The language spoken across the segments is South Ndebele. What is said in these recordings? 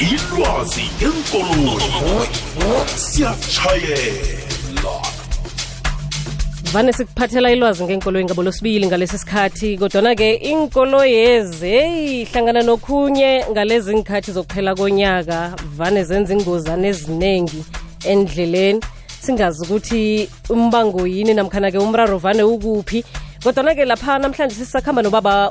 ilwazi ngeenkoloyi siyatshayela vane sikuphathela ilwazi ngeenkoloyi ngabolosibili ngalesi sikhathi kodwana-ke iinkoloyezi heyi hlangana nokhunye ngalezi ngikhathi zokuphela konyaka vane zenza ingozana eziningi endleleni singazi ukuthi umbango yini namkhana-ke umraro vane ukuphi kodwana-ke lapha namhlanje sisakhamba nobaba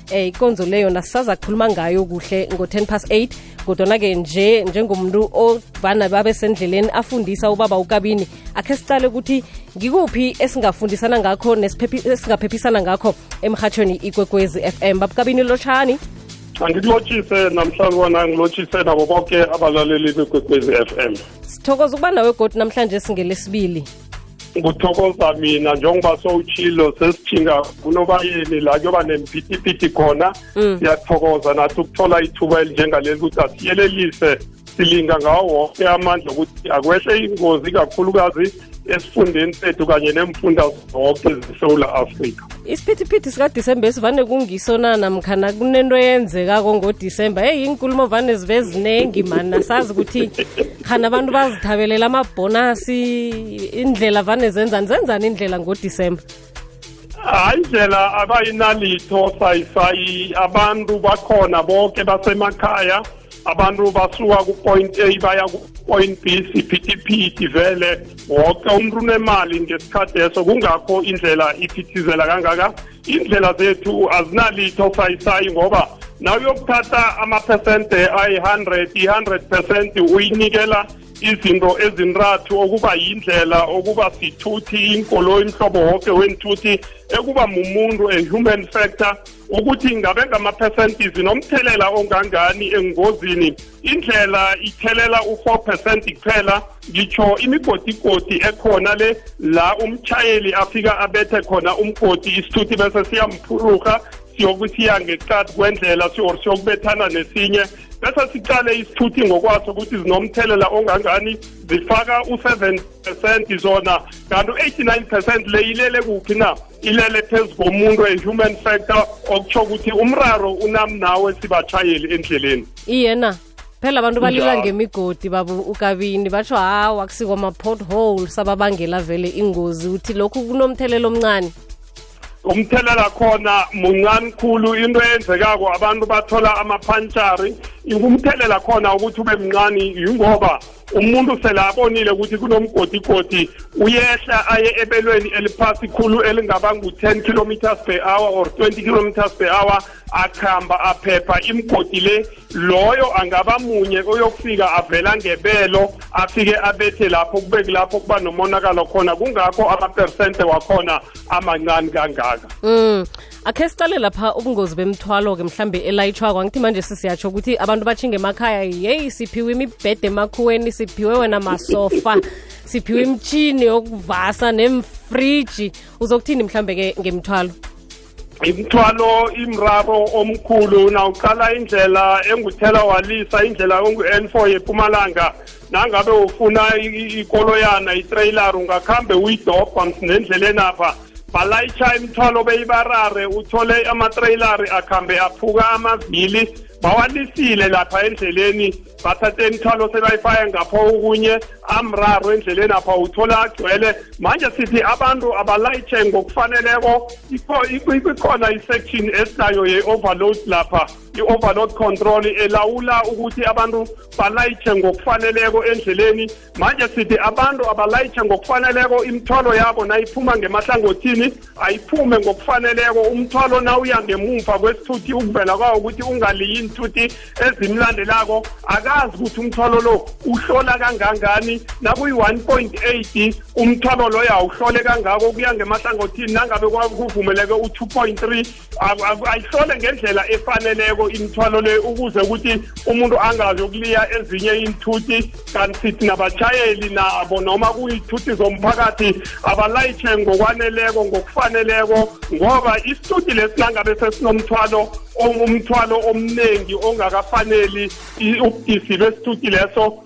eh ikonzo leyo nasisaza khuluma ngayo kuhle ngo-10 past 8 kodwana-ke nje njengomuntu ovana babe sendleleni afundisa ubaba ukabini akhe sicale ukuthi ngikuphi esingafundisana ngakho esingaphephisana ngakho emhatshweni ikwekwezi FM babukabini lotshani angikulotshise namhlanje kwana ngilotshise nabo bonke abalaleli bekwekwezi FM sithokoza ukuba nawe godi namhlanje singelesibili nguthokoza mina njengoba sowutshilo sesithinga kunobayeni la kuyoba nemphithiphithi khona mm. siyathokoza nathi ukuthola ithuba elinjengaleli ukuthi asiyelelise silinga ngawo wonke amandla ukuthi akwehle ingozi kakhulukazi esifundeni sethu kanye nemfunda zonke zesewula afrika isiphithiphithi sikadisemba esivane kungisona namkhana kunento eyenzekako ngodisemba heyi iinkulumo vane zibe ziningi mani asazi ukuthi khani abantu bazithabelela amabhonasi indlela vane zenzani zenzani indlela ngodisemba hayi ndlela abayinalitho sayisayi abantu bakhona bonke basemakhaya abantu basuka ku-point a baya ku-point b siphithiphiti vele woke umuntu unemali ngesikhathi eso kungakho indlela iphithizela kangaka indlela zethu azinalitho sayisayi ngoba nawe uyokuthatha amaphesente ayi-100 i-100 percent uyinikela izinto ezintathu okuba yindlela okuba sithuthi inkoloyi mhlobo woke wenthuthi ekuba mumuntu a human factor ukuthi ngabe ngama-percentage nomthelela ongangani engozini indlela ithelela u-4 percent kuphela ngitsho imigodigodi ekhona le la umtshayeli afika abethe khona umgodi isithuthi bese siyamphuruha siyokusiya ngeqadi kwendlela or siyokubethana nesinye bese siqale isithuthi ngokwaso ukuthi zinomthelela ongangani zifaka u-seven percent zona kanti u-eighty-nine percent leyilele kuphi na ilele phezu komuntu e-human factor okutsho ukuthi umraro unam nawe sibatshayeli endleleni iyena phela abantu balila ngemigodi baba ukabini batsho hawa kusiko ama-pothole sababangela vele ingozi ukuthi lokhu kunomthelela omncane umthelela khona muncane khulu into eyenzekako abantu bathola amaphantshari umthelela khona ukuthi ube mncane yingoba umuntu sele abonile ukuthi kunomgodigodi uyehla aye ebelweni eliphasi khulu elingaba ngu-10 kilometers per hour or 20 kilometers per hour akhamba aphepha imgodi le loyo angaba munye oyokufika avela ngebelo afike abethe lapho kube kulapho kuba nomonakalo khona kungakho amapersente wakhona amancane kangaka mm. akhe siqale lapha ubungozi bemithwalo-ke mhlambe elayitshwako angithi manje sisiyatsho ukuthi abantu batshinge emakhaya yeyi siphiwe imibhede emakhuweni siphiwe wena masofa siphiwe imtshini yokuvasa nemfriji uzokuthini mhlambe-ke ngemithwalo imithwalo imraro omkhulu nawuqala indlela enguthela walisa indlela ongu-n four yepumalanga nangabe ufuna ikoloyana itrailer ungakhambe uyidobha nendleleni apha balayitsha imithwalo beyibarare uthole amatreyilari akhambe aphuka amavili bawalisile lapha endleleni bathathe imithwalo sebayifaya ngapho okunye amraro endleleni apha uthola agcwele manje sithi abantu abalayitshe ngokufaneleko ikhona i-section esinayo ye-overload lapha i-overload control elawula ukuthi abantu balayitshe ngokufaneleko endleleni manje sithi abantu abalayitshe ngokufaneleko imithwalo yabo nayiphuma ngemahlangothini ayiphume ngokufaneleko umthwalo nawuya ngemumva kwesithuthi ukuvela kwawo ukuthi ungaliyi iinthuthi ezimlandelako akazi ukuthi umthwalo lo uhlola kangangani nakuyi-one point eight umthwalo loyo awuhlole kangako kuya ngemahlangothini nangabe kuvumeleke u-two point three ayihlole ngendlela efaneleko imithwalo le ukuze ukuthi umuntu angazi ukuliya ezinye iinthuthi kanti sithi nabatshayeli nabo noma kuyithuthi zomphakathi abalayitshe ngokwaneleko ngokufaneleko ngoba isithuthi lesi nangabe sesinomthwalo umthwalo omningi ongakafaneli ubudisi besithuthi leso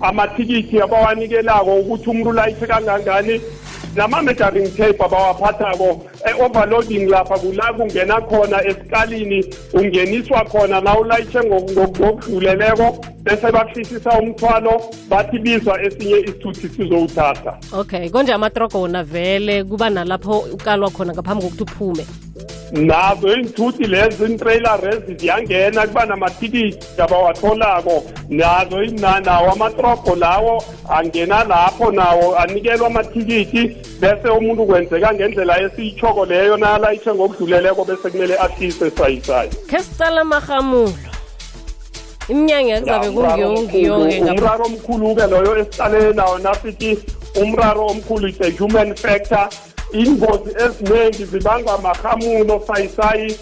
amathikithi abawanikelako ukuthi umuntu ulayithe kangangani nama-measuring tape abawaphathako e-overloading lapha kula kungena khona esikalini ungeniswa khona na ulayitshe ngokudluleleko bese bakuhlisisa umthwalo bathi bizwa esinye isithuthi sizowuthatha okay konje amatrogo wona vele kuba nalapho ukalwa khona ngaphambi kokuthi uphume nazo iinthuthi lezo iintrailer rezi ziyangena kuba namathikithi abawatholako nazo nawo amatrobho lawo angena lapho nawo anikelwa amathikithi bese umuntu kwenzeka ngendlela esiyitshoko leyo nalayitshe ngokudluleleko bese kumele ahlise sayisayi khe sicala amarhamulo iminyanya kuzabe kungiyo-ngiyo-ke umraro omkhulu-ke loyo esiqalele nawo nasithi umraro omkhulu is a human factor ingozi eziningi zibangwa marhamulo sayisayi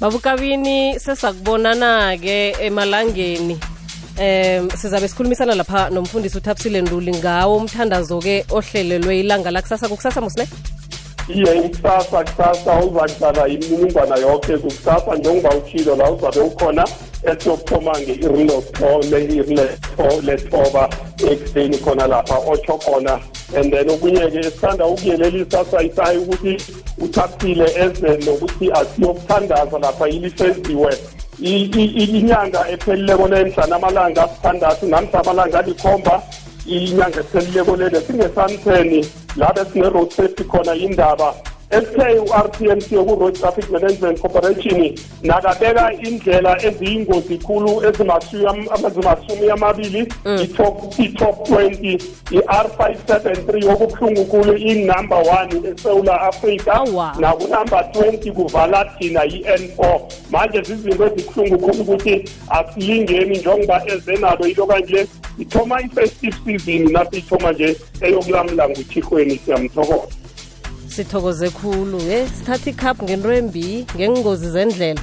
babukabini sesakubonana-ke emalangeni um sizabe sikhulumisana lapha nomfundisi uthabisile nduli ngawo umthandazo-ke ohlelelwe ilanga lakusasa kukusasa musine iye ikusasa kusasa uzakuhlala imininingwana yoke kukusasa njengoba uthilo la uzabe ukhona esiyokuphuma nge-iri lokuthole iri lethoba ekuseni khona lapha otsho khona and then okunye-ke esithanda ukuyelelisa sayisayi ukuthi uthathile eze nokuthi asiyokuthandaza lapha yini senziwe inyanga ephelileko le mhlana amalanga asithandathu namhla amalanga alikhomba inyanga ephelileko lele singesantheni la besine-road safety khona indaba esithe u-r t m c oku-road traffic management corporation nakabeka indlela eziyingozi khulu ezimasumi amabili mm. i-top 20 i-r 573 okubuhlungu khulu inumber one esewula afrika oh, nakunumber 20 kuvala thina i-n four manje zizinto ezibuhlungu khulu ukuthi asilingeni njengoba ezenalo yilo kanje ithoma i-festive season nasiyithoma nje eyokulamula ngutshihweni siyamthokoza sithokoze khulu ye sithatha ikhaphu ngento embi ngeengozi zendlela